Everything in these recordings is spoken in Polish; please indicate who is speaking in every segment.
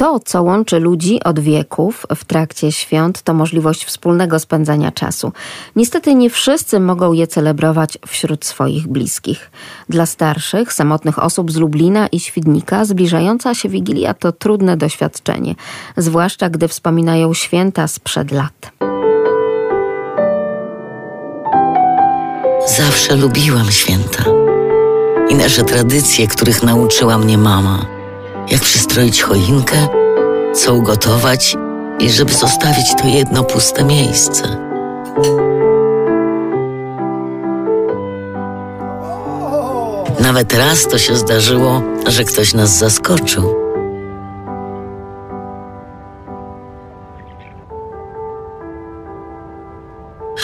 Speaker 1: To, co łączy ludzi od wieków w trakcie świąt, to możliwość wspólnego spędzania czasu. Niestety nie wszyscy mogą je celebrować wśród swoich bliskich. Dla starszych, samotnych osób z Lublina i Świdnika zbliżająca się Wigilia to trudne doświadczenie, zwłaszcza gdy wspominają święta sprzed lat.
Speaker 2: Zawsze lubiłam święta i nasze tradycje, których nauczyła mnie mama. Jak przystroić choinkę, co ugotować i żeby zostawić to jedno puste miejsce. Nawet raz to się zdarzyło, że ktoś nas zaskoczył.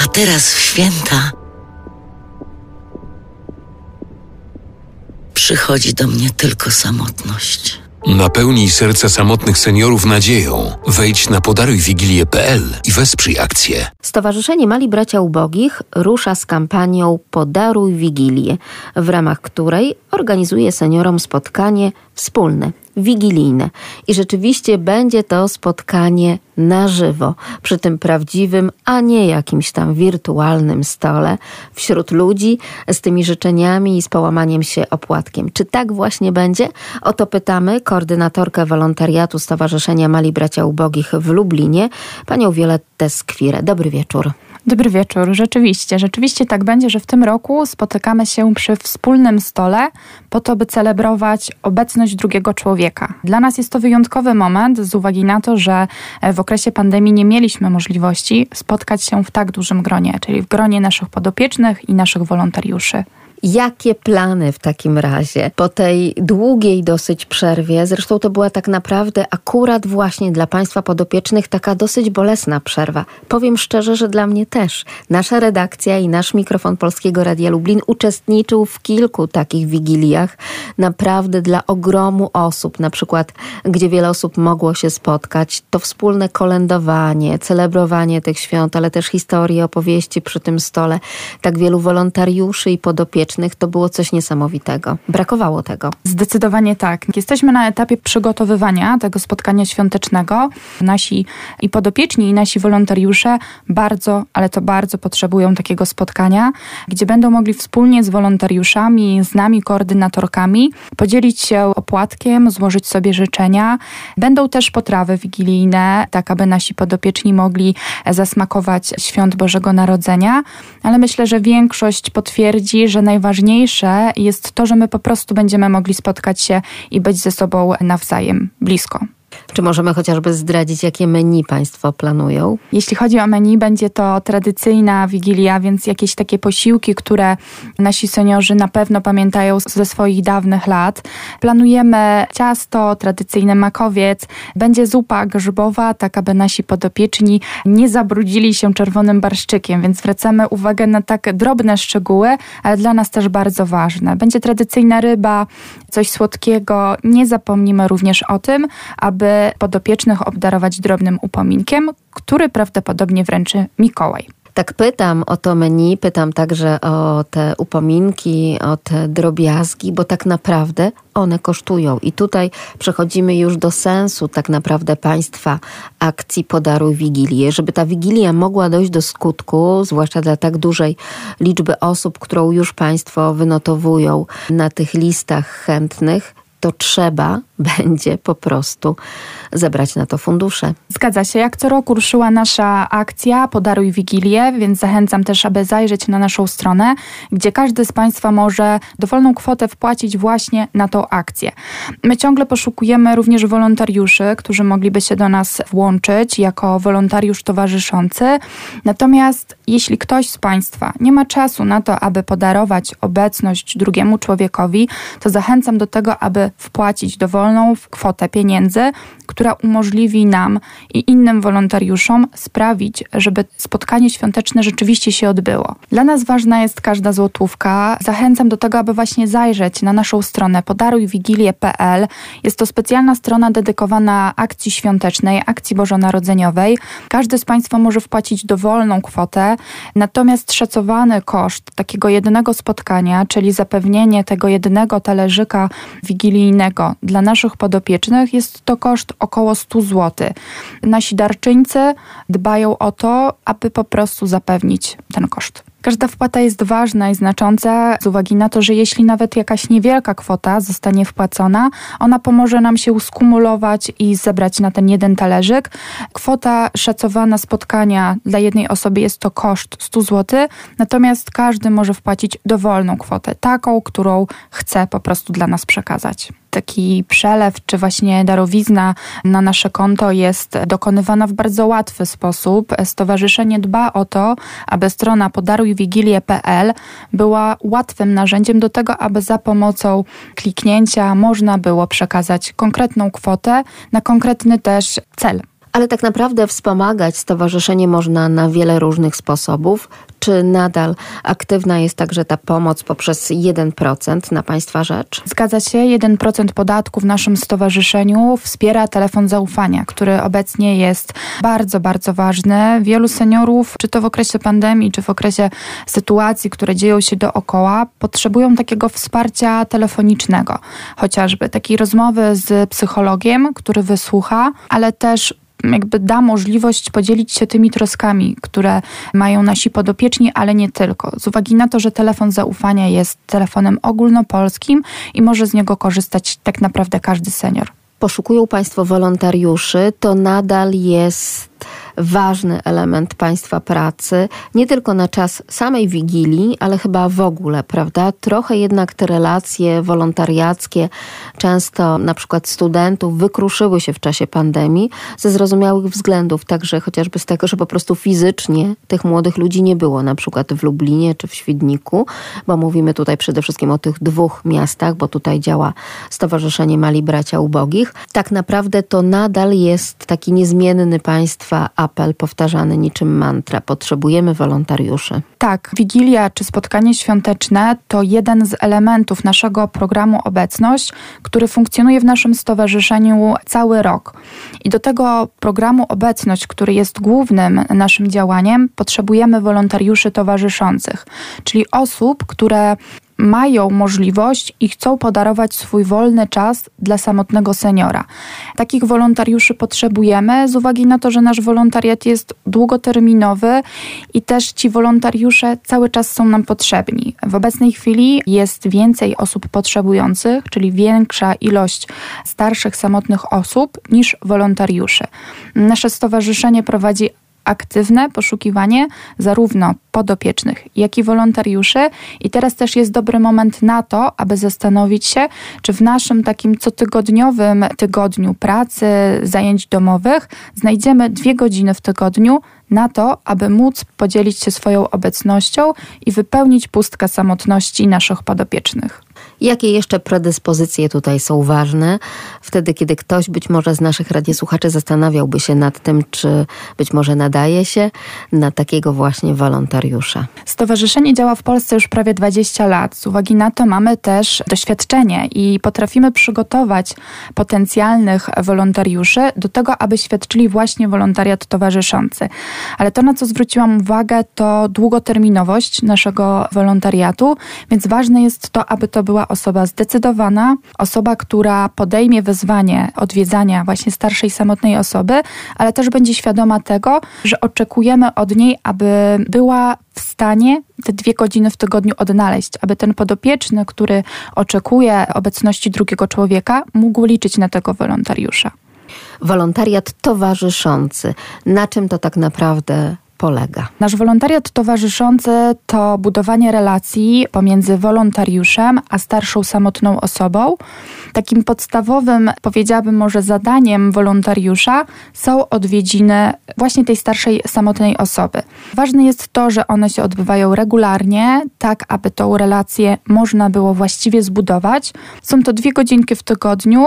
Speaker 2: A teraz w święta przychodzi do mnie tylko samotność.
Speaker 3: Napełnij serca samotnych seniorów nadzieją. Wejdź na podarujwigilię.pl i wesprzyj akcję.
Speaker 1: Stowarzyszenie Mali Bracia Ubogich rusza z kampanią Podaruj Wigilię, w ramach której organizuje seniorom spotkanie wspólne, wigilijne. I rzeczywiście będzie to spotkanie na żywo, przy tym prawdziwym, a nie jakimś tam wirtualnym stole, wśród ludzi, z tymi życzeniami i z połamaniem się opłatkiem. Czy tak właśnie będzie? O to pytamy koordynatorkę wolontariatu Stowarzyszenia Mali Bracia Ubogich w Lublinie, panią Violettę Skwirę. Dobry wieczór.
Speaker 4: Dobry wieczór. Rzeczywiście, rzeczywiście tak będzie, że w tym roku spotykamy się przy wspólnym stole po to, by celebrować obecność drugiego człowieka. Dla nas jest to wyjątkowy moment z uwagi na to, że w okresie pandemii nie mieliśmy możliwości spotkać się w tak dużym gronie, czyli w gronie naszych podopiecznych i naszych wolontariuszy.
Speaker 1: Jakie plany w takim razie po tej długiej dosyć przerwie? Zresztą to była tak naprawdę akurat właśnie dla Państwa podopiecznych taka dosyć bolesna przerwa. Powiem szczerze, że dla mnie też. Nasza redakcja i nasz mikrofon Polskiego Radia Lublin uczestniczył w kilku takich wigiliach. Naprawdę dla ogromu osób, na przykład gdzie wiele osób mogło się spotkać. To wspólne kolędowanie, celebrowanie tych świąt, ale też historie, opowieści przy tym stole. Tak wielu wolontariuszy i podopiecznych to było coś niesamowitego. Brakowało tego.
Speaker 4: Zdecydowanie tak. Jesteśmy na etapie przygotowywania tego spotkania świątecznego. Nasi i podopieczni, i nasi wolontariusze bardzo, ale to bardzo potrzebują takiego spotkania, gdzie będą mogli wspólnie z wolontariuszami, z nami, koordynatorkami, podzielić się opłatkiem, złożyć sobie życzenia. Będą też potrawy wigilijne, tak aby nasi podopieczni mogli zasmakować świąt Bożego Narodzenia, ale myślę, że większość potwierdzi, że naj najważniejsze jest to, że my po prostu będziemy mogli spotkać się i być ze sobą nawzajem blisko.
Speaker 1: Czy możemy chociażby zdradzić, jakie menu Państwo planują?
Speaker 4: Jeśli chodzi o menu, będzie to tradycyjna wigilia, więc jakieś takie posiłki, które nasi seniorzy na pewno pamiętają ze swoich dawnych lat. Planujemy ciasto, tradycyjny makowiec, będzie zupa grzybowa, tak aby nasi podopieczni nie zabrudzili się czerwonym barszczykiem, więc zwracamy uwagę na tak drobne szczegóły, ale dla nas też bardzo ważne. Będzie tradycyjna ryba, coś słodkiego. Nie zapomnimy również o tym, aby podopiecznych obdarować drobnym upominkiem, który prawdopodobnie wręczy Mikołaj.
Speaker 1: Tak pytam o to menu, pytam także o te upominki, o te drobiazgi, bo tak naprawdę one kosztują. I tutaj przechodzimy już do sensu tak naprawdę państwa akcji Podaruj Wigilię. Żeby ta Wigilia mogła dojść do skutku, zwłaszcza dla tak dużej liczby osób, którą już państwo wynotowują na tych listach chętnych, to trzeba będzie po prostu zebrać na to fundusze.
Speaker 4: Zgadza się. Jak co roku ruszyła nasza akcja Podaruj Wigilię, więc zachęcam też, aby zajrzeć na naszą stronę, gdzie każdy z Państwa może dowolną kwotę wpłacić właśnie na tą akcję. My ciągle poszukujemy również wolontariuszy, którzy mogliby się do nas włączyć jako wolontariusz towarzyszący. Natomiast jeśli ktoś z Państwa nie ma czasu na to, aby podarować obecność drugiemu człowiekowi, to zachęcam do tego, aby wpłacić dowolną kwotę pieniędzy, która umożliwi nam i innym wolontariuszom sprawić, żeby spotkanie świąteczne rzeczywiście się odbyło. Dla nas ważna jest każda złotówka. Zachęcam do tego, aby właśnie zajrzeć na naszą stronę podarujwigilię.pl. Jest to specjalna strona dedykowana akcji świątecznej, akcji bożonarodzeniowej. Każdy z Państwa może wpłacić dowolną kwotę, natomiast szacowany koszt takiego jednego spotkania, czyli zapewnienie tego jednego talerzyka wigilijnego dla naszych naszych podopiecznych jest to koszt około 100 zł. Nasi darczyńcy dbają o to, aby po prostu zapewnić ten koszt. Każda wpłata jest ważna i znacząca z uwagi na to, że jeśli nawet jakaś niewielka kwota zostanie wpłacona, ona pomoże nam się skumulować i zebrać na ten jeden talerzyk. Kwota szacowana spotkania dla jednej osoby jest to koszt 100 zł, natomiast każdy może wpłacić dowolną kwotę, taką, którą chce po prostu dla nas przekazać taki przelew czy właśnie darowizna na nasze konto jest dokonywana w bardzo łatwy sposób. Stowarzyszenie dba o to, aby strona podarujwigilię.pl była łatwym narzędziem do tego, aby za pomocą kliknięcia można było przekazać konkretną kwotę na konkretny też cel.
Speaker 1: Ale tak naprawdę wspomagać stowarzyszenie można na wiele różnych sposobów. Czy nadal aktywna jest także ta pomoc poprzez 1% na Państwa rzecz?
Speaker 4: Zgadza się, 1% podatku w naszym stowarzyszeniu wspiera telefon zaufania, który obecnie jest bardzo, bardzo ważny. Wielu seniorów, czy to w okresie pandemii, czy w okresie sytuacji, które dzieją się dookoła, potrzebują takiego wsparcia telefonicznego, chociażby takiej rozmowy z psychologiem, który wysłucha, ale też jakby da możliwość podzielić się tymi troskami, które mają nasi podopieczni, ale nie tylko. Z uwagi na to, że telefon zaufania jest telefonem ogólnopolskim i może z niego korzystać tak naprawdę każdy senior.
Speaker 1: Poszukują Państwo wolontariuszy, to nadal jest ważny element państwa pracy, nie tylko na czas samej wigilii, ale chyba w ogóle, prawda? Trochę jednak te relacje wolontariackie, często na przykład studentów, wykruszyły się w czasie pandemii ze zrozumiałych względów, także chociażby z tego, że po prostu fizycznie tych młodych ludzi nie było, na przykład w Lublinie czy w Świdniku, bo mówimy tutaj przede wszystkim o tych dwóch miastach, bo tutaj działa Stowarzyszenie Mali Bracia Ubogich. Tak naprawdę to nadal jest taki niezmienny państwa apel powtarzany niczym mantra. Potrzebujemy wolontariuszy.
Speaker 4: Tak, Wigilia czy spotkanie świąteczne to jeden z elementów naszego programu Obecność, który funkcjonuje w naszym stowarzyszeniu cały rok. I do tego programu Obecność, który jest głównym naszym działaniem, potrzebujemy wolontariuszy towarzyszących, czyli osób, które mają możliwość i chcą podarować swój wolny czas dla samotnego seniora. Takich wolontariuszy potrzebujemy z uwagi na to, że nasz wolontariat jest długoterminowy i też ci wolontariusze cały czas są nam potrzebni. W obecnej chwili jest więcej osób potrzebujących, czyli większa ilość starszych, samotnych osób niż wolontariuszy. Nasze stowarzyszenie prowadzi aktywne poszukiwanie zarówno podopiecznych, jak i wolontariuszy. I teraz też jest dobry moment na to, aby zastanowić się, czy w naszym takim cotygodniowym tygodniu pracy, zajęć domowych znajdziemy dwie godziny w tygodniu na to, aby móc podzielić się swoją obecnością i wypełnić pustkę samotności naszych podopiecznych.
Speaker 1: Jakie jeszcze predyspozycje tutaj są ważne? Wtedy, kiedy ktoś być może z naszych radiosłuchaczy zastanawiałby się nad tym, czy być może nadaje się na takiego właśnie wolontariusza.
Speaker 4: Stowarzyszenie działa w Polsce już prawie 20 lat. Z uwagi na to mamy też doświadczenie i potrafimy przygotować potencjalnych wolontariuszy do tego, aby świadczyli właśnie wolontariat towarzyszący. Ale to, na co zwróciłam uwagę, to długoterminowość naszego wolontariatu, więc ważne jest to, aby to osoba zdecydowana, osoba, która podejmie wyzwanie odwiedzania właśnie starszej, samotnej osoby, ale też będzie świadoma tego, że oczekujemy od niej, aby była w stanie te dwie godziny w tygodniu odnaleźć, aby ten podopieczny, który oczekuje obecności drugiego człowieka, mógł liczyć na tego wolontariusza.
Speaker 1: Wolontariat towarzyszący. Na czym to tak naprawdę polega?
Speaker 4: Nasz wolontariat towarzyszący to budowanie relacji pomiędzy wolontariuszem a starszą samotną osobą. Takim podstawowym, powiedziałabym może zadaniem wolontariusza są odwiedziny właśnie tej starszej samotnej osoby. Ważne jest to, że one się odbywają regularnie, tak aby tą relację można było właściwie zbudować. Są to dwie godzinki w tygodniu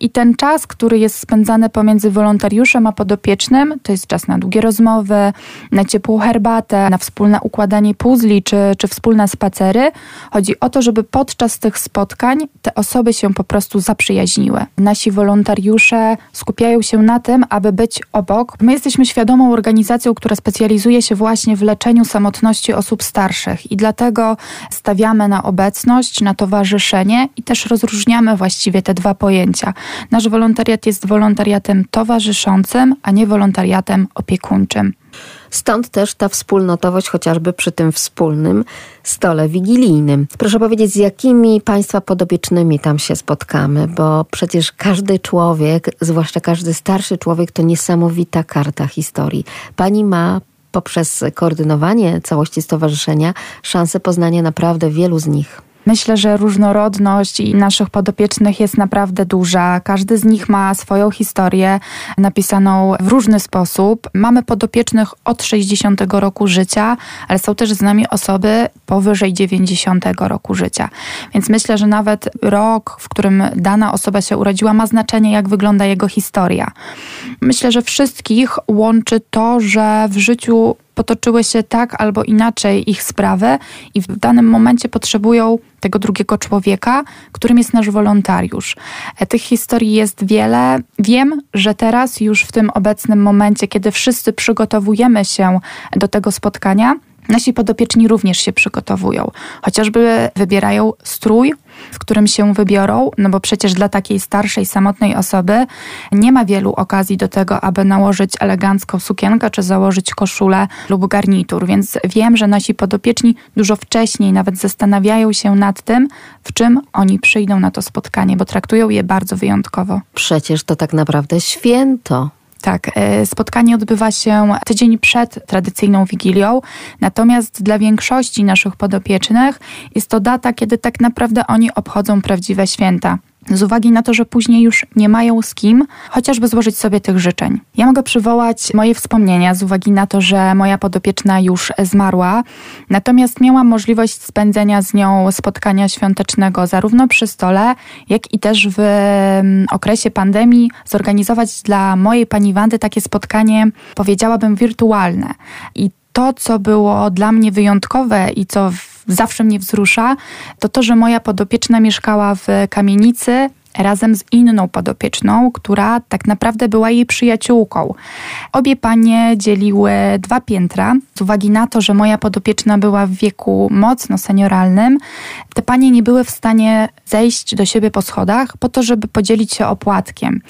Speaker 4: i ten czas, który jest spędzany pomiędzy wolontariuszem a podopiecznym, to jest czas na długie rozmowy, na ciepłą herbatę, na wspólne układanie puzli czy, czy wspólne spacery. Chodzi o to, żeby podczas tych spotkań te osoby się po prostu zaprzyjaźniły. Nasi wolontariusze skupiają się na tym, aby być obok. My jesteśmy świadomą organizacją, która specjalizuje się właśnie w leczeniu samotności osób starszych i dlatego stawiamy na obecność, na towarzyszenie i też rozróżniamy właściwie te dwa pojęcia. Nasz wolontariat jest wolontariatem towarzyszącym, a nie wolontariatem opiekuńczym.
Speaker 1: Stąd też ta wspólnotowość chociażby przy tym wspólnym stole wigilijnym. Proszę powiedzieć, z jakimi Państwa podobiecznymi tam się spotkamy, bo przecież każdy człowiek, zwłaszcza każdy starszy człowiek, to niesamowita karta historii. Pani ma poprzez koordynowanie całości stowarzyszenia szansę poznania naprawdę wielu z nich.
Speaker 4: Myślę, że różnorodność i naszych podopiecznych jest naprawdę duża. Każdy z nich ma swoją historię napisaną w różny sposób. Mamy podopiecznych od 60 roku życia, ale są też z nami osoby powyżej 90 roku życia. Więc myślę, że nawet rok, w którym dana osoba się urodziła, ma znaczenie, jak wygląda jego historia. Myślę, że wszystkich łączy to, że w życiu potoczyły się tak albo inaczej ich sprawy i w danym momencie potrzebują tego drugiego człowieka, którym jest nasz wolontariusz. E, tych historii jest wiele. Wiem, że teraz, już w tym obecnym momencie, kiedy wszyscy przygotowujemy się do tego spotkania, Nasi podopieczni również się przygotowują, chociażby wybierają strój, w którym się wybiorą, no bo przecież dla takiej starszej, samotnej osoby nie ma wielu okazji do tego, aby nałożyć elegancką sukienkę czy założyć koszulę lub garnitur, więc wiem, że nasi podopieczni dużo wcześniej nawet zastanawiają się nad tym, w czym oni przyjdą na to spotkanie, bo traktują je bardzo wyjątkowo.
Speaker 1: Przecież to tak naprawdę święto.
Speaker 4: Tak, e, spotkanie odbywa się tydzień przed tradycyjną wigilią, natomiast dla większości naszych podopiecznych jest to data, kiedy tak naprawdę oni obchodzą prawdziwe święta z uwagi na to, że później już nie mają z kim chociażby złożyć sobie tych życzeń. Ja mogę przywołać moje wspomnienia z uwagi na to, że moja podopieczna już zmarła, natomiast miałam możliwość spędzenia z nią spotkania świątecznego zarówno przy stole, jak i też w mm, okresie pandemii zorganizować dla mojej pani Wandy takie spotkanie, powiedziałabym, wirtualne. I to, co było dla mnie wyjątkowe i co zawsze mnie wzrusza, to to, że moja podopieczna mieszkała w kamienicy razem z inną podopieczną, która tak naprawdę była jej przyjaciółką. Obie panie dzieliły dwa piętra. Z uwagi na to, że moja podopieczna była w wieku mocno senioralnym, te panie nie były w stanie zejść do siebie po schodach po to, żeby podzielić się opłatkiem.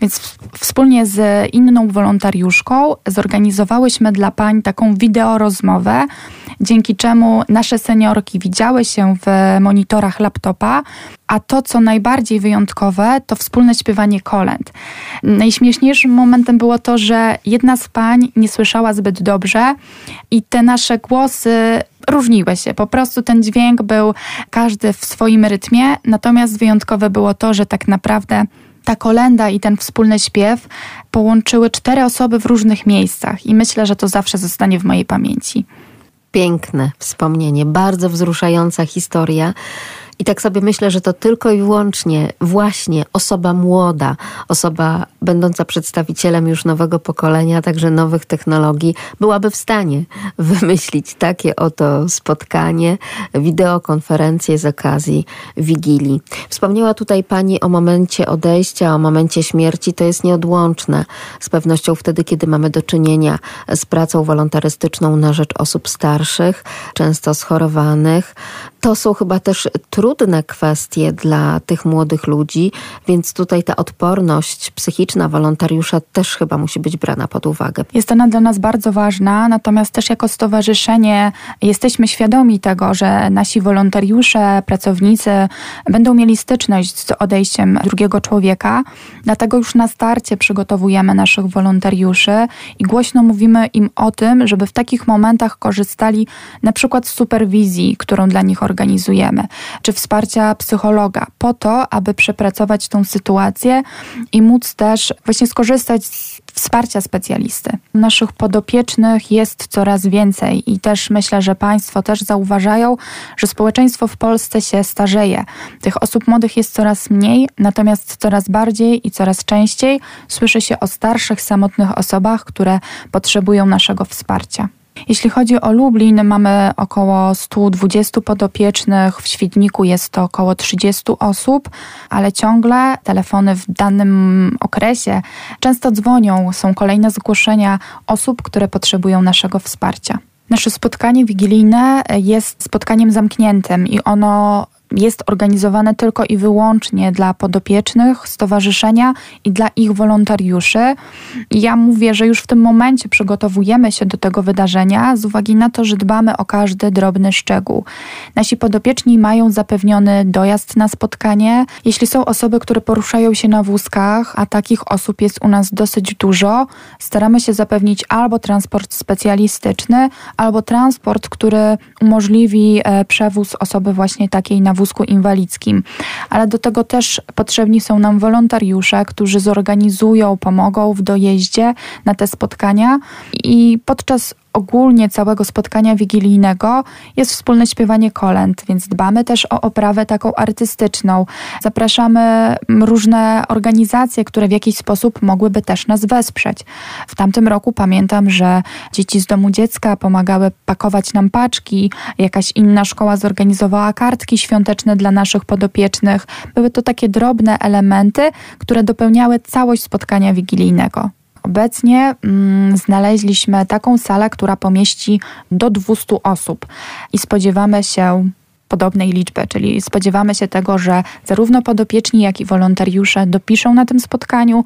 Speaker 4: Więc wspólnie z inną wolontariuszką zorganizowałyśmy dla pań taką wideorozmowę, dzięki czemu nasze seniorki widziały się w monitorach laptopa, a to, co najbardziej wyjątkowe, to wspólne śpiewanie kolęd. Najśmieszniejszym momentem było to, że jedna z pań nie słyszała zbyt dobrze i te nasze głosy różniły się. Po prostu ten dźwięk był każdy w swoim rytmie, natomiast wyjątkowe było to, że tak naprawdę ta kolenda i ten wspólny śpiew połączyły cztery osoby w różnych miejscach i myślę, że to zawsze zostanie w mojej pamięci.
Speaker 1: Piękne wspomnienie, bardzo wzruszająca historia. I tak sobie myślę, że to tylko i wyłącznie właśnie osoba młoda, osoba będąca przedstawicielem już nowego pokolenia, także nowych technologii, byłaby w stanie wymyślić takie oto spotkanie, wideokonferencję z okazji Wigilii. Wspomniała tutaj Pani o momencie odejścia, o momencie śmierci. To jest nieodłączne z pewnością wtedy, kiedy mamy do czynienia z pracą wolontarystyczną na rzecz osób starszych, często schorowanych. To są chyba też trudne kwestie dla tych młodych ludzi, więc tutaj ta odporność psychiczna wolontariusza też chyba musi być brana pod uwagę.
Speaker 4: Jest ona dla nas bardzo ważna, natomiast też jako stowarzyszenie jesteśmy świadomi tego, że nasi wolontariusze, pracownicy będą mieli styczność z odejściem drugiego człowieka, dlatego już na starcie przygotowujemy naszych wolontariuszy i głośno mówimy im o tym, żeby w takich momentach korzystali na przykład z superwizji, którą dla nich organizujemy, czy czy wsparcia psychologa, po to, aby przepracować tą sytuację i móc też właśnie skorzystać z wsparcia specjalisty. Naszych podopiecznych jest coraz więcej i też myślę, że Państwo też zauważają, że społeczeństwo w Polsce się starzeje. Tych osób młodych jest coraz mniej, natomiast coraz bardziej i coraz częściej słyszy się o starszych, samotnych osobach, które potrzebują naszego wsparcia. Jeśli chodzi o Lublin, mamy około 120 podopiecznych, w Świdniku jest to około 30 osób, ale ciągle telefony w danym okresie często dzwonią, są kolejne zgłoszenia osób, które potrzebują naszego wsparcia. Nasze spotkanie wigilijne jest spotkaniem zamkniętym i ono jest organizowane tylko i wyłącznie dla podopiecznych stowarzyszenia i dla ich wolontariuszy. Ja mówię, że już w tym momencie przygotowujemy się do tego wydarzenia z uwagi na to, że dbamy o każdy drobny szczegół. Nasi podopieczni mają zapewniony dojazd na spotkanie. Jeśli są osoby, które poruszają się na wózkach, a takich osób jest u nas dosyć dużo, staramy się zapewnić albo transport specjalistyczny, albo transport, który umożliwi e, przewóz osoby właśnie takiej na wózkach wózku inwalidzkim. Ale do tego też potrzebni są nam wolontariusze, którzy zorganizują, pomogą w dojeździe na te spotkania i podczas ogólnie całego spotkania wigilijnego jest wspólne śpiewanie kolęd, więc dbamy też o oprawę taką artystyczną. Zapraszamy różne organizacje, które w jakiś sposób mogłyby też nas wesprzeć. W tamtym roku pamiętam, że dzieci z domu dziecka pomagały pakować nam paczki, jakaś inna szkoła zorganizowała kartki świąteczne dla naszych podopiecznych. Były to takie drobne elementy, które dopełniały całość spotkania wigilijnego. Obecnie mm, znaleźliśmy taką salę, która pomieści do 200 osób i spodziewamy się podobnej liczby, czyli spodziewamy się tego, że zarówno podopieczni, jak i wolontariusze dopiszą na tym spotkaniu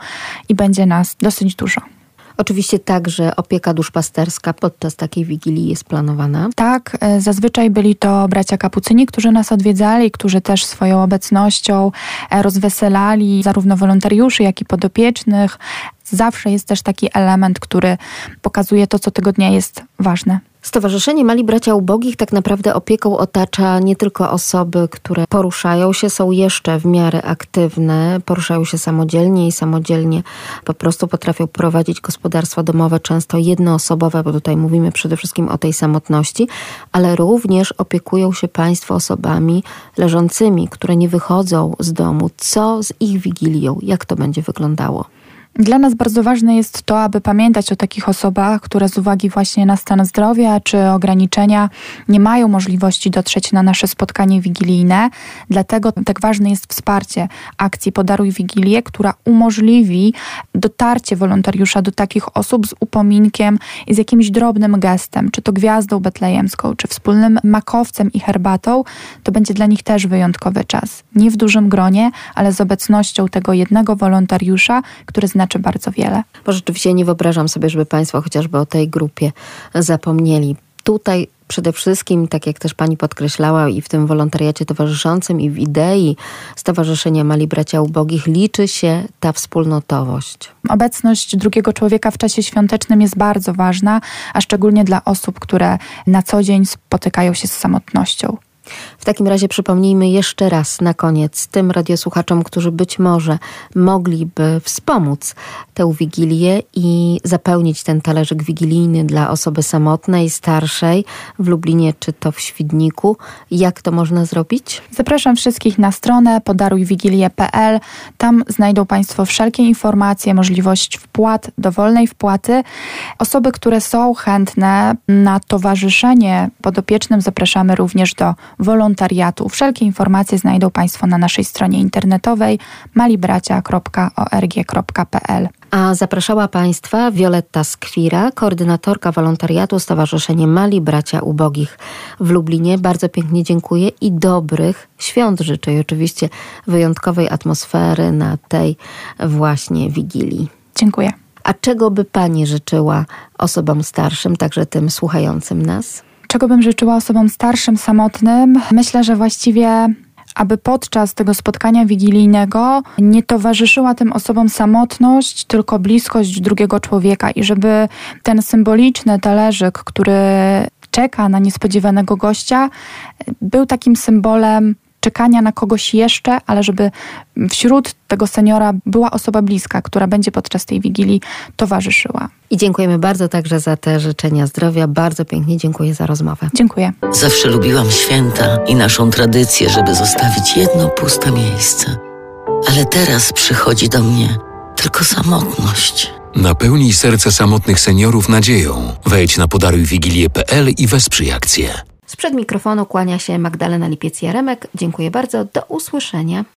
Speaker 4: i będzie nas dosyć dużo.
Speaker 1: Oczywiście także opieka duszpasterska podczas takiej wigilii jest planowana.
Speaker 4: Tak, e, zazwyczaj byli to bracia kapucyni, którzy nas odwiedzali, którzy też swoją obecnością e, rozweselali zarówno wolontariuszy, jak i podopiecznych. Zawsze jest też taki element, który pokazuje to, co tego dnia jest ważne.
Speaker 1: Stowarzyszenie Mali Bracia Ubogich tak naprawdę opieką otacza nie tylko osoby, które poruszają się, są jeszcze w miarę aktywne, poruszają się samodzielnie i samodzielnie po prostu potrafią prowadzić gospodarstwa domowe, często jednoosobowe, bo tutaj mówimy przede wszystkim o tej samotności, ale również opiekują się Państwo osobami leżącymi, które nie wychodzą z domu. Co z ich wigilią? Jak to będzie wyglądało?
Speaker 4: Dla nas bardzo ważne jest to, aby pamiętać o takich osobach, które z uwagi właśnie na stan zdrowia czy ograniczenia nie mają możliwości dotrzeć na nasze spotkanie wigilijne. Dlatego tak ważne jest wsparcie akcji Podaruj Wigilię, która umożliwi dotarcie wolontariusza do takich osób z upominkiem i z jakimś drobnym gestem, czy to gwiazdą betlejemską, czy wspólnym makowcem i herbatą. To będzie dla nich też wyjątkowy czas. Nie w dużym gronie, ale z obecnością tego jednego wolontariusza, który zna znaczy bardzo wiele.
Speaker 1: Bo rzeczywiście nie wyobrażam sobie, żeby Państwo chociażby o tej grupie zapomnieli. Tutaj przede wszystkim, tak jak też pani podkreślała, i w tym wolontariacie towarzyszącym, i w idei Stowarzyszenia Mali Bracia Ubogich liczy się ta wspólnotowość.
Speaker 4: Obecność drugiego człowieka w czasie świątecznym jest bardzo ważna, a szczególnie dla osób, które na co dzień spotykają się z samotnością.
Speaker 1: W takim razie przypomnijmy jeszcze raz na koniec tym radiosłuchaczom, którzy być może mogliby wspomóc tę wigilię i zapełnić ten talerzyk wigilijny dla osoby samotnej, starszej w Lublinie czy to w Świdniku. Jak to można zrobić?
Speaker 4: Zapraszam wszystkich na stronę podarujwigilię.pl. Tam znajdą Państwo wszelkie informacje, możliwość wpłat, dowolnej wpłaty. Osoby, które są chętne na towarzyszenie podopiecznym zapraszamy również do wolontariatu. Wszelkie informacje znajdą Państwo na naszej stronie internetowej malibracia.org.pl.
Speaker 1: A zapraszała Państwa Wioletta Skwira, koordynatorka wolontariatu Stowarzyszenie Mali Bracia Ubogich w Lublinie. Bardzo pięknie dziękuję i dobrych świąt życzę i oczywiście wyjątkowej atmosfery na tej właśnie Wigilii.
Speaker 4: Dziękuję.
Speaker 1: A czego by Pani życzyła osobom starszym, także tym słuchającym nas?
Speaker 4: Czego bym życzyła osobom starszym, samotnym? Myślę, że właściwie aby podczas tego spotkania wigilijnego nie towarzyszyła tym osobom samotność, tylko bliskość drugiego człowieka i żeby ten symboliczny talerzyk, który czeka na niespodziewanego gościa, był takim symbolem czekania na kogoś jeszcze, ale żeby wśród tego seniora była osoba bliska, która będzie podczas tej wigilii towarzyszyła.
Speaker 1: I dziękujemy bardzo także za te życzenia zdrowia. Bardzo pięknie dziękuję za rozmowę.
Speaker 4: Dziękuję.
Speaker 2: Zawsze lubiłam święta i naszą tradycję, żeby zostawić jedno puste miejsce. Ale teraz przychodzi do mnie tylko samotność.
Speaker 3: Napełnij serce samotnych seniorów nadzieją. Wejdź na podarujwigilię.pl i wesprzyj akcję.
Speaker 1: Sprzed mikrofonu kłania się Magdalena Lipiec-Jaremek. Dziękuję bardzo. Do usłyszenia.